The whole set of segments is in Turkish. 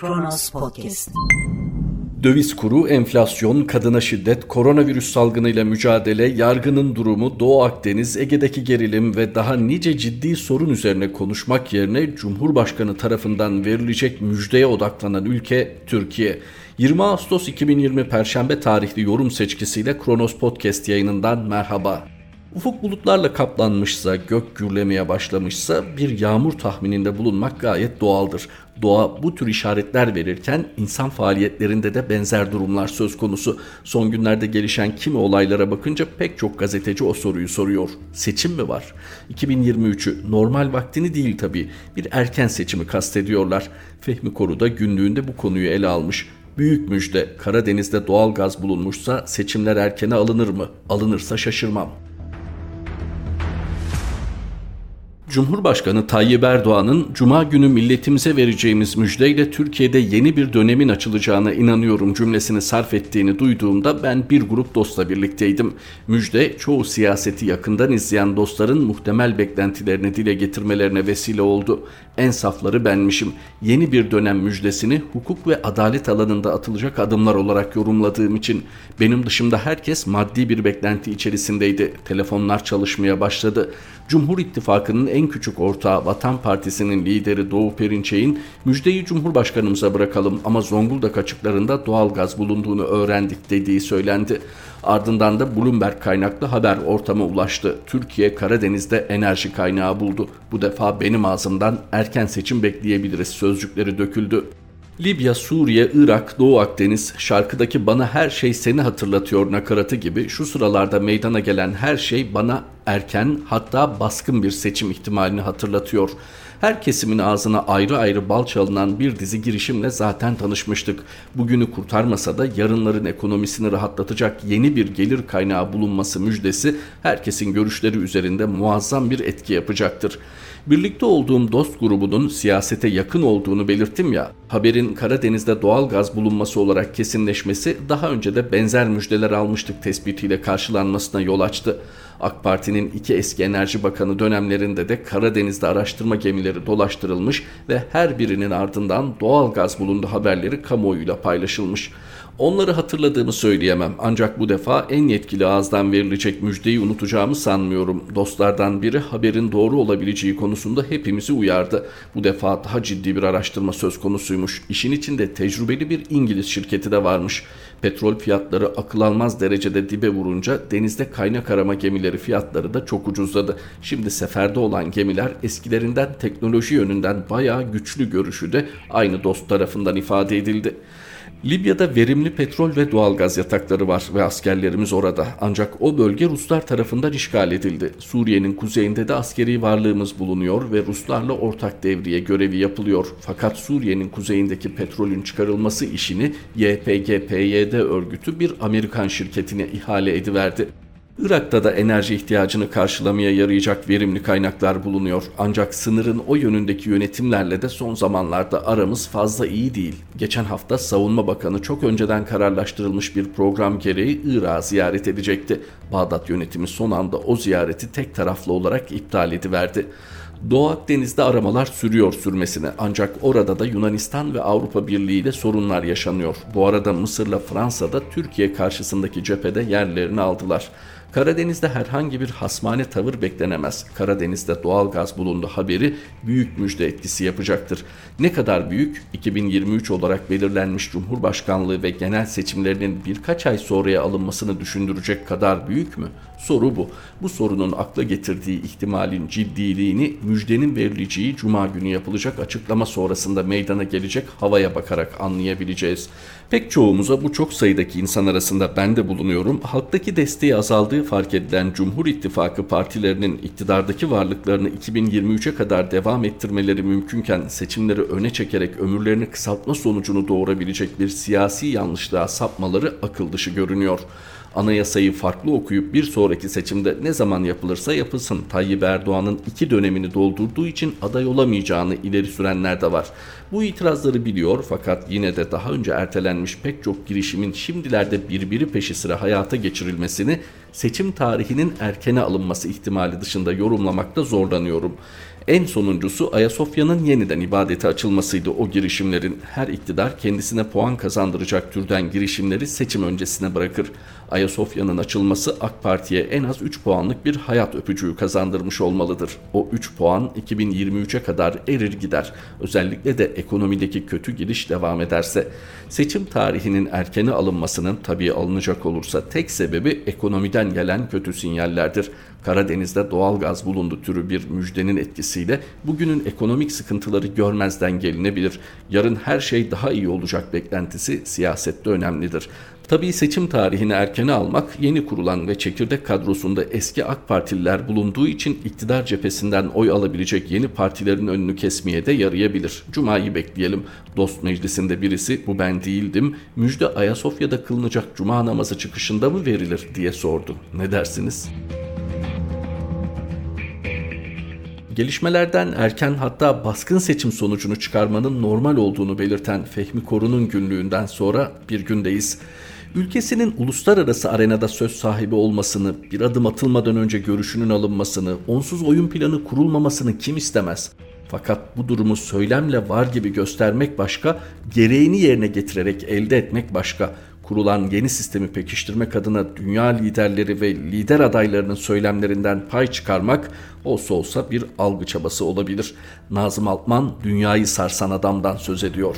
Kronos Podcast. Döviz kuru, enflasyon, kadına şiddet, koronavirüs salgınıyla mücadele, yargının durumu, Doğu Akdeniz, Ege'deki gerilim ve daha nice ciddi sorun üzerine konuşmak yerine Cumhurbaşkanı tarafından verilecek müjdeye odaklanan ülke Türkiye. 20 Ağustos 2020 Perşembe tarihli yorum seçkisiyle Kronos Podcast yayınından merhaba. Ufuk bulutlarla kaplanmışsa, gök gürlemeye başlamışsa bir yağmur tahmininde bulunmak gayet doğaldır. Doğa bu tür işaretler verirken insan faaliyetlerinde de benzer durumlar söz konusu. Son günlerde gelişen kimi olaylara bakınca pek çok gazeteci o soruyu soruyor. Seçim mi var? 2023'ü normal vaktini değil tabii bir erken seçimi kastediyorlar. Fehmi Koru da günlüğünde bu konuyu ele almış. Büyük müjde Karadeniz'de doğal gaz bulunmuşsa seçimler erkene alınır mı? Alınırsa şaşırmam. Cumhurbaşkanı Tayyip Erdoğan'ın Cuma günü milletimize vereceğimiz müjdeyle Türkiye'de yeni bir dönemin açılacağına inanıyorum cümlesini sarf ettiğini duyduğumda ben bir grup dostla birlikteydim. Müjde çoğu siyaseti yakından izleyen dostların muhtemel beklentilerini dile getirmelerine vesile oldu. En safları benmişim. Yeni bir dönem müjdesini hukuk ve adalet alanında atılacak adımlar olarak yorumladığım için benim dışımda herkes maddi bir beklenti içerisindeydi. Telefonlar çalışmaya başladı. Cumhur İttifakı'nın en küçük ortağı Vatan Partisi'nin lideri Doğu Perinçek'in müjdeyi Cumhurbaşkanımıza bırakalım ama Zonguldak açıklarında doğal gaz bulunduğunu öğrendik dediği söylendi. Ardından da Bloomberg kaynaklı haber ortama ulaştı. Türkiye Karadeniz'de enerji kaynağı buldu. Bu defa benim ağzımdan erken seçim bekleyebiliriz sözcükleri döküldü. Libya, Suriye, Irak, Doğu Akdeniz, şarkıdaki bana her şey seni hatırlatıyor nakaratı gibi şu sıralarda meydana gelen her şey bana erken hatta baskın bir seçim ihtimalini hatırlatıyor. Her kesimin ağzına ayrı ayrı bal çalınan bir dizi girişimle zaten tanışmıştık. Bugünü kurtarmasa da yarınların ekonomisini rahatlatacak yeni bir gelir kaynağı bulunması müjdesi herkesin görüşleri üzerinde muazzam bir etki yapacaktır. Birlikte olduğum dost grubunun siyasete yakın olduğunu belirttim ya, haberin Karadeniz'de doğal gaz bulunması olarak kesinleşmesi daha önce de benzer müjdeler almıştık tespitiyle karşılanmasına yol açtı. AK Parti'nin iki eski enerji bakanı dönemlerinde de Karadeniz'de araştırma gemileri dolaştırılmış ve her birinin ardından doğal gaz bulundu haberleri kamuoyuyla paylaşılmış. Onları hatırladığımı söyleyemem ancak bu defa en yetkili ağızdan verilecek müjdeyi unutacağımı sanmıyorum. Dostlardan biri haberin doğru olabileceği konusunda hepimizi uyardı. Bu defa daha ciddi bir araştırma söz konusuymuş. İşin içinde tecrübeli bir İngiliz şirketi de varmış. Petrol fiyatları akıl almaz derecede dibe vurunca denizde kaynak arama gemileri fiyatları da çok ucuzladı. Şimdi seferde olan gemiler eskilerinden teknoloji yönünden bayağı güçlü görüşü de aynı dost tarafından ifade edildi. Libya'da verimli petrol ve doğalgaz yatakları var ve askerlerimiz orada. Ancak o bölge Ruslar tarafından işgal edildi. Suriye'nin kuzeyinde de askeri varlığımız bulunuyor ve Ruslarla ortak devriye görevi yapılıyor. Fakat Suriye'nin kuzeyindeki petrolün çıkarılması işini YPG-PYD örgütü bir Amerikan şirketine ihale ediverdi. Irak'ta da enerji ihtiyacını karşılamaya yarayacak verimli kaynaklar bulunuyor. Ancak sınırın o yönündeki yönetimlerle de son zamanlarda aramız fazla iyi değil. Geçen hafta Savunma Bakanı çok önceden kararlaştırılmış bir program gereği Irak'ı ziyaret edecekti. Bağdat yönetimi son anda o ziyareti tek taraflı olarak iptal ediverdi. Doğu Akdeniz'de aramalar sürüyor sürmesine ancak orada da Yunanistan ve Avrupa Birliği ile sorunlar yaşanıyor. Bu arada Mısır'la Fransa'da Türkiye karşısındaki cephede yerlerini aldılar. Karadeniz'de herhangi bir hasmane tavır beklenemez. Karadeniz'de doğal gaz bulundu haberi büyük müjde etkisi yapacaktır. Ne kadar büyük? 2023 olarak belirlenmiş Cumhurbaşkanlığı ve genel seçimlerinin birkaç ay sonraya alınmasını düşündürecek kadar büyük mü? Soru bu. Bu sorunun akla getirdiği ihtimalin ciddiliğini müjdenin verileceği cuma günü yapılacak açıklama sonrasında meydana gelecek havaya bakarak anlayabileceğiz. Pek çoğumuza bu çok sayıdaki insan arasında ben de bulunuyorum. Halktaki desteği azaldığı fark edilen Cumhur İttifakı partilerinin iktidardaki varlıklarını 2023'e kadar devam ettirmeleri mümkünken seçimleri öne çekerek ömürlerini kısaltma sonucunu doğurabilecek bir siyasi yanlışlığa sapmaları akıl dışı görünüyor. Anayasayı farklı okuyup bir sonraki seçimde ne zaman yapılırsa yapılsın Tayyip Erdoğan'ın iki dönemini doldurduğu için aday olamayacağını ileri sürenler de var. Bu itirazları biliyor fakat yine de daha önce ertelenmiş pek çok girişimin şimdilerde birbiri peşi sıra hayata geçirilmesini seçim tarihinin erkene alınması ihtimali dışında yorumlamakta zorlanıyorum. En sonuncusu Ayasofya'nın yeniden ibadete açılmasıydı o girişimlerin. Her iktidar kendisine puan kazandıracak türden girişimleri seçim öncesine bırakır. Ayasofya'nın açılması AK Parti'ye en az 3 puanlık bir hayat öpücüğü kazandırmış olmalıdır. O 3 puan 2023'e kadar erir gider. Özellikle de ekonomideki kötü gidiş devam ederse. Seçim tarihinin erkeni alınmasının tabii alınacak olursa tek sebebi ekonomiden gelen kötü sinyallerdir. Karadeniz'de doğal gaz bulundu türü bir müjdenin etkisiyle bugünün ekonomik sıkıntıları görmezden gelinebilir. Yarın her şey daha iyi olacak beklentisi siyasette önemlidir. Tabii seçim tarihini erkene almak yeni kurulan ve çekirdek kadrosunda eski AK Partililer bulunduğu için iktidar cephesinden oy alabilecek yeni partilerin önünü kesmeye de yarayabilir. Cuma'yı bekleyelim. Dost meclisinde birisi bu ben değildim. Müjde Ayasofya'da kılınacak cuma namazı çıkışında mı verilir diye sordu. Ne dersiniz? Gelişmelerden erken hatta baskın seçim sonucunu çıkarmanın normal olduğunu belirten Fehmi Korun'un günlüğünden sonra bir gündeyiz. Ülkesinin uluslararası arenada söz sahibi olmasını, bir adım atılmadan önce görüşünün alınmasını, onsuz oyun planı kurulmamasını kim istemez? Fakat bu durumu söylemle var gibi göstermek başka, gereğini yerine getirerek elde etmek başka kurulan yeni sistemi pekiştirmek adına dünya liderleri ve lider adaylarının söylemlerinden pay çıkarmak olsa olsa bir algı çabası olabilir. Nazım Altman dünyayı sarsan adamdan söz ediyor.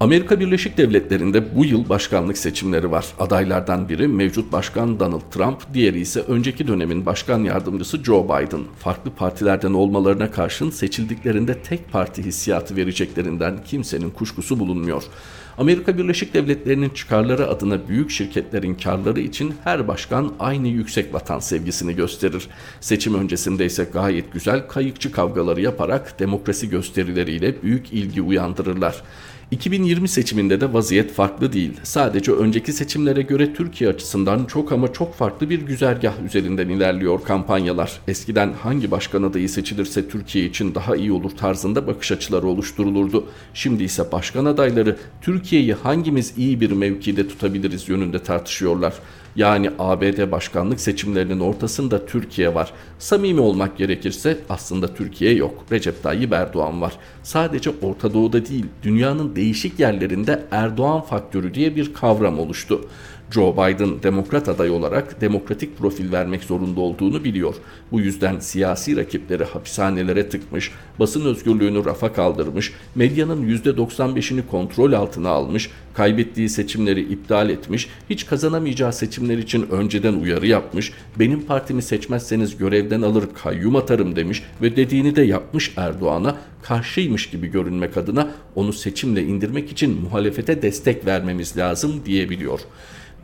Amerika Birleşik Devletleri'nde bu yıl başkanlık seçimleri var. Adaylardan biri mevcut başkan Donald Trump, diğeri ise önceki dönemin başkan yardımcısı Joe Biden. Farklı partilerden olmalarına karşın seçildiklerinde tek parti hissiyatı vereceklerinden kimsenin kuşkusu bulunmuyor. Amerika Birleşik Devletleri'nin çıkarları adına büyük şirketlerin karları için her başkan aynı yüksek vatan sevgisini gösterir. Seçim öncesinde ise gayet güzel kayıkçı kavgaları yaparak demokrasi gösterileriyle büyük ilgi uyandırırlar. 2020 seçiminde de vaziyet farklı değil. Sadece önceki seçimlere göre Türkiye açısından çok ama çok farklı bir güzergah üzerinden ilerliyor kampanyalar. Eskiden hangi başkan adayı seçilirse Türkiye için daha iyi olur tarzında bakış açıları oluşturulurdu. Şimdi ise başkan adayları Türkiye'yi hangimiz iyi bir mevkide tutabiliriz yönünde tartışıyorlar. Yani ABD başkanlık seçimlerinin ortasında Türkiye var. Samimi olmak gerekirse aslında Türkiye yok. Recep Tayyip Erdoğan var. Sadece Orta Doğu'da değil, dünyanın değişik yerlerinde Erdoğan faktörü diye bir kavram oluştu. Joe Biden demokrat aday olarak demokratik profil vermek zorunda olduğunu biliyor. Bu yüzden siyasi rakipleri hapishanelere tıkmış, basın özgürlüğünü rafa kaldırmış, medyanın %95'ini kontrol altına almış, kaybettiği seçimleri iptal etmiş, hiç kazanamayacağı seçimler için önceden uyarı yapmış, benim partimi seçmezseniz görevden alır kayyum atarım demiş ve dediğini de yapmış Erdoğan'a karşıymış gibi görünmek adına onu seçimle indirmek için muhalefete destek vermemiz lazım diyebiliyor.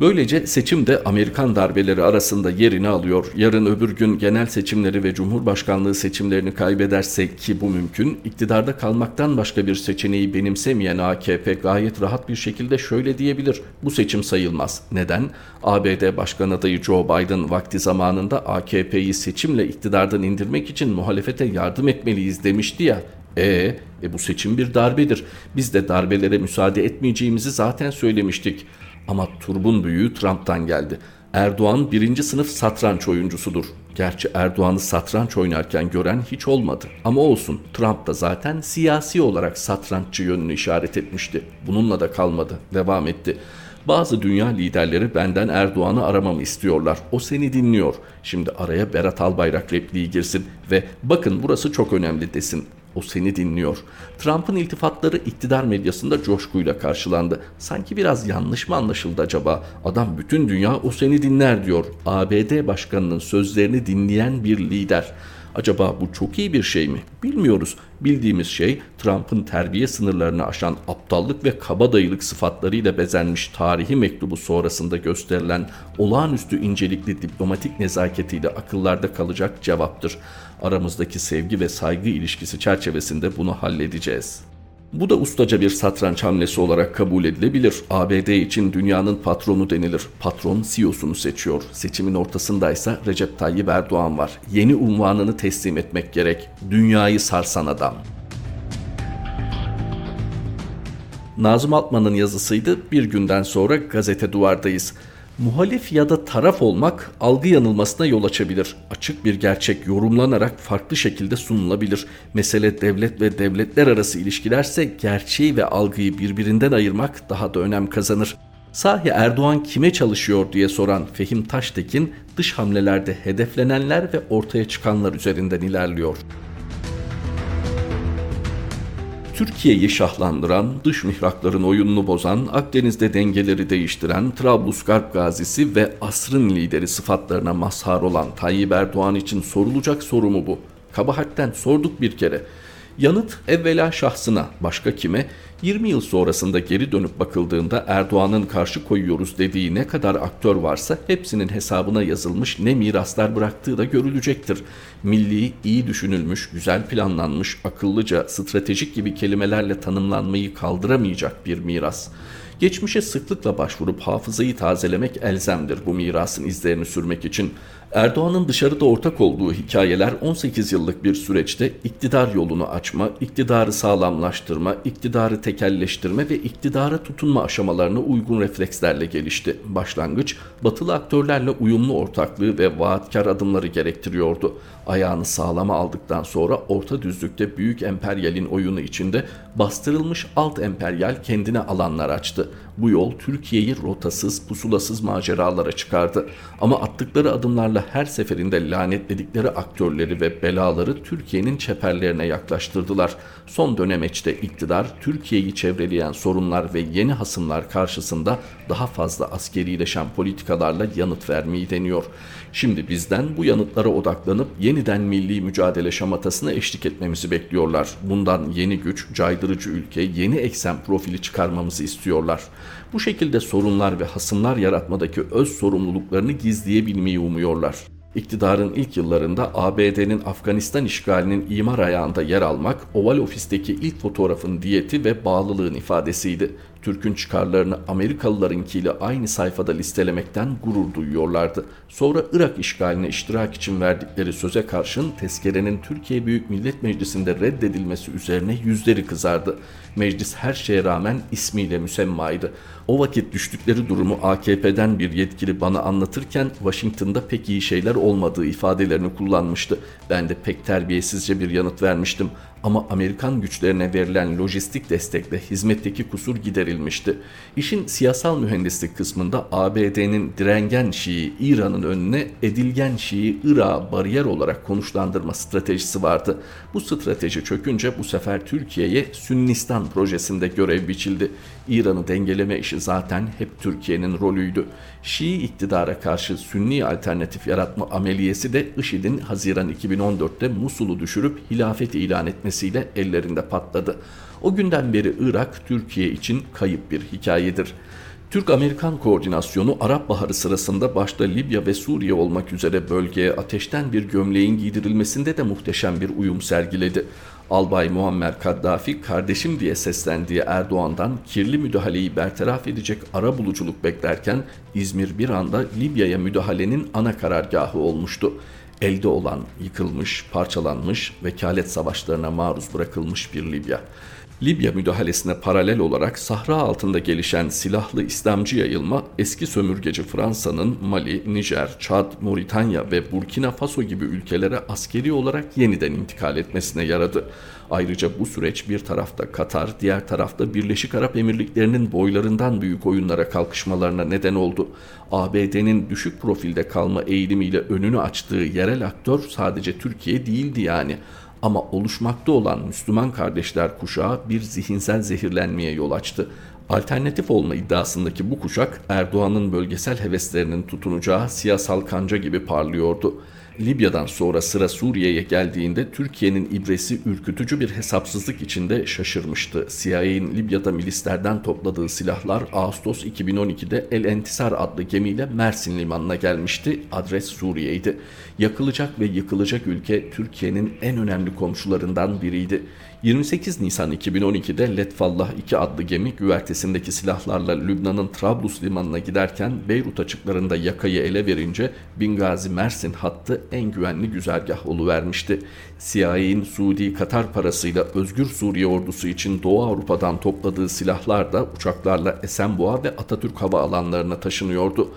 Böylece seçim de Amerikan darbeleri arasında yerini alıyor. Yarın öbür gün genel seçimleri ve cumhurbaşkanlığı seçimlerini kaybederse ki bu mümkün, iktidarda kalmaktan başka bir seçeneği benimsemeyen AKP gayet rahat bir şekilde şöyle diyebilir. Bu seçim sayılmaz. Neden? ABD Başkan adayı Joe Biden vakti zamanında AKP'yi seçimle iktidardan indirmek için muhalefete yardım etmeliyiz demişti ya. E, e bu seçim bir darbedir. Biz de darbelere müsaade etmeyeceğimizi zaten söylemiştik. Ama turbun büyüğü Trump'tan geldi. Erdoğan birinci sınıf satranç oyuncusudur. Gerçi Erdoğan'ı satranç oynarken gören hiç olmadı. Ama olsun Trump da zaten siyasi olarak satranççı yönünü işaret etmişti. Bununla da kalmadı. Devam etti. Bazı dünya liderleri benden Erdoğan'ı aramamı istiyorlar. O seni dinliyor. Şimdi araya Berat Albayrak repliği girsin ve bakın burası çok önemli desin. O seni dinliyor. Trump'ın iltifatları iktidar medyasında coşkuyla karşılandı. Sanki biraz yanlış mı anlaşıldı acaba? Adam bütün dünya o seni dinler diyor. ABD başkanının sözlerini dinleyen bir lider. Acaba bu çok iyi bir şey mi? Bilmiyoruz. Bildiğimiz şey Trump'ın terbiye sınırlarını aşan aptallık ve kabadayılık sıfatlarıyla bezenmiş tarihi mektubu sonrasında gösterilen olağanüstü incelikli diplomatik nezaketiyle akıllarda kalacak cevaptır. Aramızdaki sevgi ve saygı ilişkisi çerçevesinde bunu halledeceğiz. Bu da ustaca bir satranç hamlesi olarak kabul edilebilir. ABD için dünyanın patronu denilir. Patron CEO'sunu seçiyor. Seçimin ortasındaysa Recep Tayyip Erdoğan var. Yeni unvanını teslim etmek gerek. Dünyayı sarsan adam. Nazım Altman'ın yazısıydı. Bir günden sonra gazete duvardayız. Muhalif ya da taraf olmak algı yanılmasına yol açabilir. Açık bir gerçek yorumlanarak farklı şekilde sunulabilir. Mesele devlet ve devletler arası ilişkilerse gerçeği ve algıyı birbirinden ayırmak daha da önem kazanır. Sahi Erdoğan kime çalışıyor diye soran Fehim Taştekin dış hamlelerde hedeflenenler ve ortaya çıkanlar üzerinden ilerliyor. Türkiye'yi şahlandıran, dış mihrakların oyununu bozan, Akdeniz'de dengeleri değiştiren, Trablusgarp gazisi ve asrın lideri sıfatlarına mazhar olan Tayyip Erdoğan için sorulacak soru mu bu? Kabahatten sorduk bir kere. Yanıt evvela şahsına, başka kime? 20 yıl sonrasında geri dönüp bakıldığında Erdoğan'ın karşı koyuyoruz dediği ne kadar aktör varsa hepsinin hesabına yazılmış ne miraslar bıraktığı da görülecektir. Milli, iyi düşünülmüş, güzel planlanmış, akıllıca, stratejik gibi kelimelerle tanımlanmayı kaldıramayacak bir miras. Geçmişe sıklıkla başvurup hafızayı tazelemek elzemdir bu mirasın izlerini sürmek için. Erdoğan'ın dışarıda ortak olduğu hikayeler 18 yıllık bir süreçte iktidar yolunu açma, iktidarı sağlamlaştırma, iktidarı tekelleştirme ve iktidara tutunma aşamalarına uygun reflekslerle gelişti. Başlangıç, batılı aktörlerle uyumlu ortaklığı ve vaatkar adımları gerektiriyordu. Ayağını sağlama aldıktan sonra orta düzlükte büyük emperyalin oyunu içinde bastırılmış alt emperyal kendine alanlar açtı. Bu yol Türkiye'yi rotasız, pusulasız maceralara çıkardı. Ama attıkları adımlarla her seferinde lanetledikleri aktörleri ve belaları Türkiye'nin çeperlerine yaklaştırdılar. Son dönemeçte iktidar, Türkiye'yi çevreleyen sorunlar ve yeni hasımlar karşısında daha fazla askerileşen politikalarla yanıt vermeyi deniyor. Şimdi bizden bu yanıtlara odaklanıp yeniden milli mücadele şamatasına eşlik etmemizi bekliyorlar. Bundan yeni güç, caydırıcı ülke, yeni eksen profili çıkarmamızı istiyorlar. Bu şekilde sorunlar ve hasımlar yaratmadaki öz sorumluluklarını gizleyebilmeyi umuyorlar. İktidarın ilk yıllarında ABD'nin Afganistan işgalinin imar ayağında yer almak, Oval Ofis'teki ilk fotoğrafın diyeti ve bağlılığın ifadesiydi. Türk'ün çıkarlarını Amerikalılarınkiyle aynı sayfada listelemekten gurur duyuyorlardı. Sonra Irak işgaline iştirak için verdikleri söze karşın tezkerenin Türkiye Büyük Millet Meclisi'nde reddedilmesi üzerine yüzleri kızardı. Meclis her şeye rağmen ismiyle müsemmaydı. O vakit düştükleri durumu AKP'den bir yetkili bana anlatırken Washington'da pek iyi şeyler olmadığı ifadelerini kullanmıştı. Ben de pek terbiyesizce bir yanıt vermiştim ama Amerikan güçlerine verilen lojistik destekle hizmetteki kusur giderilmişti. İşin siyasal mühendislik kısmında ABD'nin direngen Şii İran'ın önüne edilgen Şii Irak'a bariyer olarak konuşlandırma stratejisi vardı. Bu strateji çökünce bu sefer Türkiye'ye Sünnistan projesinde görev biçildi. İran'ı dengeleme işi zaten hep Türkiye'nin rolüydü. Şii iktidara karşı Sünni alternatif yaratma ameliyesi de IŞİD'in Haziran 2014'te Musul'u düşürüp hilafet ilan etmesiyle ellerinde patladı. O günden beri Irak Türkiye için kayıp bir hikayedir. Türk-Amerikan koordinasyonu Arap Baharı sırasında başta Libya ve Suriye olmak üzere bölgeye ateşten bir gömleğin giydirilmesinde de muhteşem bir uyum sergiledi. Albay Muammer Kaddafi kardeşim diye seslendiği Erdoğan'dan kirli müdahaleyi bertaraf edecek ara buluculuk beklerken İzmir bir anda Libya'ya müdahalenin ana karargahı olmuştu. Elde olan yıkılmış, parçalanmış, vekalet savaşlarına maruz bırakılmış bir Libya. Libya müdahalesine paralel olarak Sahra altında gelişen silahlı İslamcı yayılma eski sömürgeci Fransa'nın Mali, Nijer, Çad, Moritanya ve Burkina Faso gibi ülkelere askeri olarak yeniden intikal etmesine yaradı. Ayrıca bu süreç bir tarafta Katar, diğer tarafta Birleşik Arap Emirlikleri'nin boylarından büyük oyunlara kalkışmalarına neden oldu. ABD'nin düşük profilde kalma eğilimiyle önünü açtığı yerel aktör sadece Türkiye değildi yani ama oluşmakta olan Müslüman kardeşler kuşağı bir zihinsel zehirlenmeye yol açtı. Alternatif olma iddiasındaki bu kuşak Erdoğan'ın bölgesel heveslerinin tutunacağı siyasal kanca gibi parlıyordu. Libya'dan sonra sıra Suriye'ye geldiğinde Türkiye'nin ibresi ürkütücü bir hesapsızlık içinde şaşırmıştı. CIA'nin Libya'da milislerden topladığı silahlar Ağustos 2012'de El Entisar adlı gemiyle Mersin limanına gelmişti. Adres Suriye'ydi. Yakılacak ve yıkılacak ülke Türkiye'nin en önemli komşularından biriydi. 28 Nisan 2012'de Letfallah 2 adlı gemi güvertesindeki silahlarla Lübnan'ın Trablus limanına giderken Beyrut açıklarında yakayı ele verince Bingazi Mersin hattı en güvenli güzergah oluvermişti. CIA'in Suudi Katar parasıyla Özgür Suriye ordusu için Doğu Avrupa'dan topladığı silahlar da uçaklarla Esenboğa ve Atatürk hava alanlarına taşınıyordu.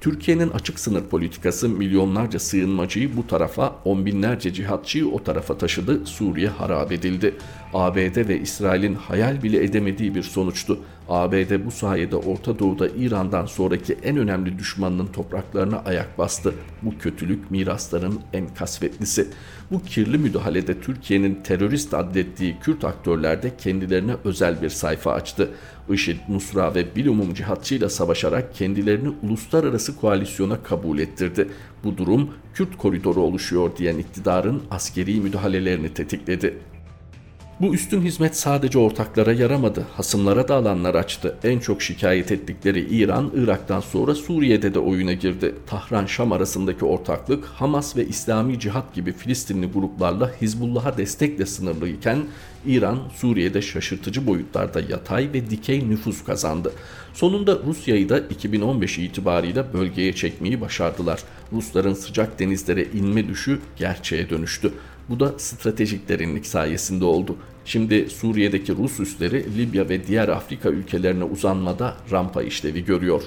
Türkiye'nin açık sınır politikası milyonlarca sığınmacıyı bu tarafa, on binlerce cihatçıyı o tarafa taşıdı, Suriye harap edildi. ABD ve İsrail'in hayal bile edemediği bir sonuçtu. ABD bu sayede Orta Doğu'da İran'dan sonraki en önemli düşmanının topraklarına ayak bastı. Bu kötülük mirasların en kasvetlisi. Bu kirli müdahalede Türkiye'nin terörist adettiği Kürt aktörler de kendilerine özel bir sayfa açtı. IŞİD, Nusra ve bilumum cihatçıyla savaşarak kendilerini uluslararası koalisyona kabul ettirdi. Bu durum Kürt koridoru oluşuyor diyen iktidarın askeri müdahalelerini tetikledi. Bu üstün hizmet sadece ortaklara yaramadı, hasımlara da alanlar açtı. En çok şikayet ettikleri İran, Irak'tan sonra Suriye'de de oyuna girdi. Tahran-Şam arasındaki ortaklık, Hamas ve İslami Cihat gibi Filistinli gruplarla Hizbullah'a destekle sınırlıyken, İran, Suriye'de şaşırtıcı boyutlarda yatay ve dikey nüfus kazandı. Sonunda Rusya'yı da 2015 itibariyle bölgeye çekmeyi başardılar. Rusların sıcak denizlere inme düşü gerçeğe dönüştü. Bu da stratejik derinlik sayesinde oldu. Şimdi Suriye'deki Rus üsleri Libya ve diğer Afrika ülkelerine uzanmada rampa işlevi görüyor.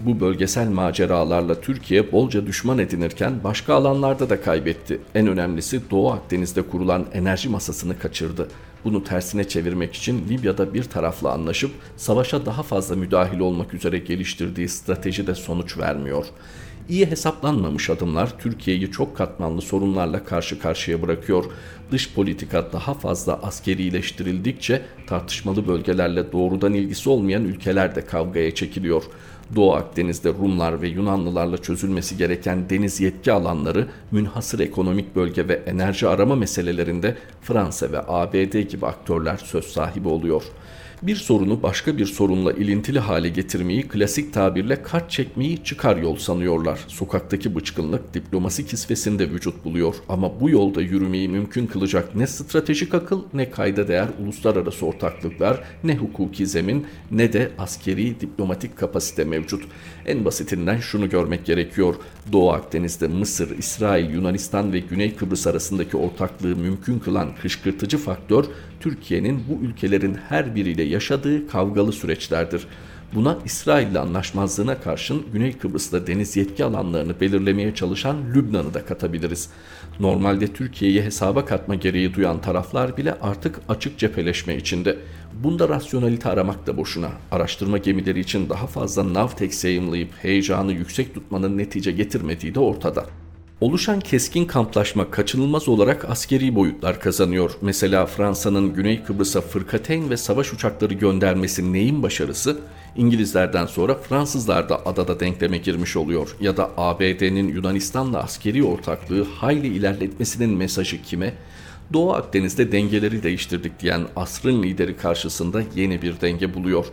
Bu bölgesel maceralarla Türkiye bolca düşman edinirken başka alanlarda da kaybetti. En önemlisi Doğu Akdeniz'de kurulan enerji masasını kaçırdı. Bunu tersine çevirmek için Libya'da bir tarafla anlaşıp savaşa daha fazla müdahil olmak üzere geliştirdiği strateji de sonuç vermiyor. İyi hesaplanmamış adımlar Türkiye'yi çok katmanlı sorunlarla karşı karşıya bırakıyor. Dış politika daha fazla askerileştirildikçe tartışmalı bölgelerle doğrudan ilgisi olmayan ülkeler de kavgaya çekiliyor. Doğu Akdeniz'de Rumlar ve Yunanlılarla çözülmesi gereken deniz yetki alanları, münhasır ekonomik bölge ve enerji arama meselelerinde Fransa ve ABD gibi aktörler söz sahibi oluyor.'' bir sorunu başka bir sorunla ilintili hale getirmeyi klasik tabirle kart çekmeyi çıkar yol sanıyorlar. Sokaktaki bıçkınlık diplomasi kisvesinde vücut buluyor ama bu yolda yürümeyi mümkün kılacak ne stratejik akıl ne kayda değer uluslararası ortaklıklar ne hukuki zemin ne de askeri diplomatik kapasite mevcut. En basitinden şunu görmek gerekiyor. Doğu Akdeniz'de Mısır, İsrail, Yunanistan ve Güney Kıbrıs arasındaki ortaklığı mümkün kılan kışkırtıcı faktör Türkiye'nin bu ülkelerin her biriyle yaşadığı kavgalı süreçlerdir. Buna İsrail ile anlaşmazlığına karşın Güney Kıbrıs'ta deniz yetki alanlarını belirlemeye çalışan Lübnan'ı da katabiliriz. Normalde Türkiye'yi hesaba katma gereği duyan taraflar bile artık açık cepheleşme içinde. Bunda rasyonalite aramak da boşuna. Araştırma gemileri için daha fazla Navtex yayımlayıp heyecanı yüksek tutmanın netice getirmediği de ortada. Oluşan keskin kamplaşma kaçınılmaz olarak askeri boyutlar kazanıyor. Mesela Fransa'nın Güney Kıbrıs'a fırkateyn ve savaş uçakları göndermesi neyin başarısı? İngilizlerden sonra Fransızlar da adada denkleme girmiş oluyor. Ya da ABD'nin Yunanistan'la askeri ortaklığı hayli ilerletmesinin mesajı kime? Doğu Akdeniz'de dengeleri değiştirdik diyen asrın lideri karşısında yeni bir denge buluyor.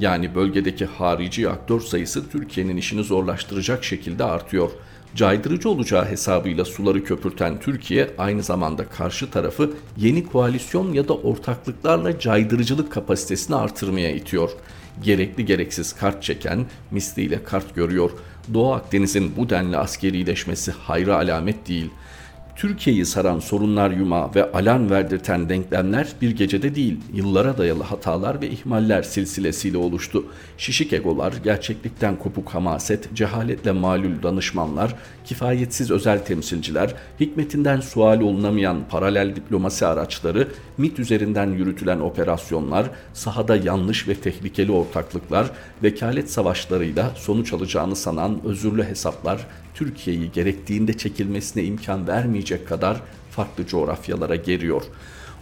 Yani bölgedeki harici aktör sayısı Türkiye'nin işini zorlaştıracak şekilde artıyor caydırıcı olacağı hesabıyla suları köpürten Türkiye aynı zamanda karşı tarafı yeni koalisyon ya da ortaklıklarla caydırıcılık kapasitesini artırmaya itiyor. Gerekli gereksiz kart çeken misliyle kart görüyor. Doğu Akdeniz'in bu denli askerileşmesi hayra alamet değil.'' Türkiye'yi saran sorunlar yuma ve alan verdirten denklemler bir gecede değil, yıllara dayalı hatalar ve ihmaller silsilesiyle oluştu. Şişik egolar, gerçeklikten kopuk hamaset, cehaletle malul danışmanlar, kifayetsiz özel temsilciler, hikmetinden sual olunamayan paralel diplomasi araçları, MIT üzerinden yürütülen operasyonlar, sahada yanlış ve tehlikeli ortaklıklar, vekalet savaşlarıyla sonuç alacağını sanan özürlü hesaplar, Türkiye'yi gerektiğinde çekilmesine imkan vermeyecek kadar farklı coğrafyalara geriyor.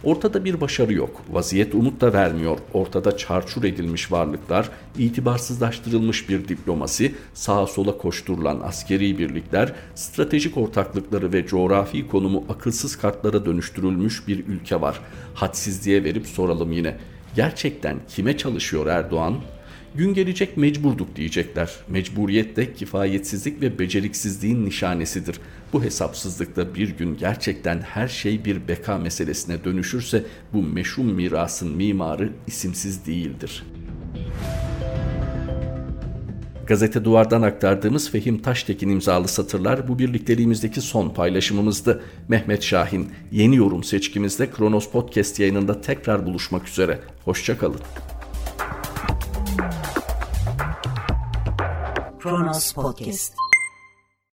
Ortada bir başarı yok. Vaziyet umut da vermiyor. Ortada çarçur edilmiş varlıklar, itibarsızlaştırılmış bir diplomasi, sağa sola koşturulan askeri birlikler, stratejik ortaklıkları ve coğrafi konumu akılsız kartlara dönüştürülmüş bir ülke var. Hadsizliğe verip soralım yine. Gerçekten kime çalışıyor Erdoğan? Gün gelecek mecburduk diyecekler. Mecburiyet de kifayetsizlik ve beceriksizliğin nişanesidir. Bu hesapsızlıkta bir gün gerçekten her şey bir beka meselesine dönüşürse bu meşhum mirasın mimarı isimsiz değildir. Gazete Duvar'dan aktardığımız Fehim Taştekin imzalı satırlar bu birlikteliğimizdeki son paylaşımımızdı. Mehmet Şahin, yeni yorum seçkimizde Kronos Podcast yayınında tekrar buluşmak üzere. Hoşçakalın. Kronos Podcast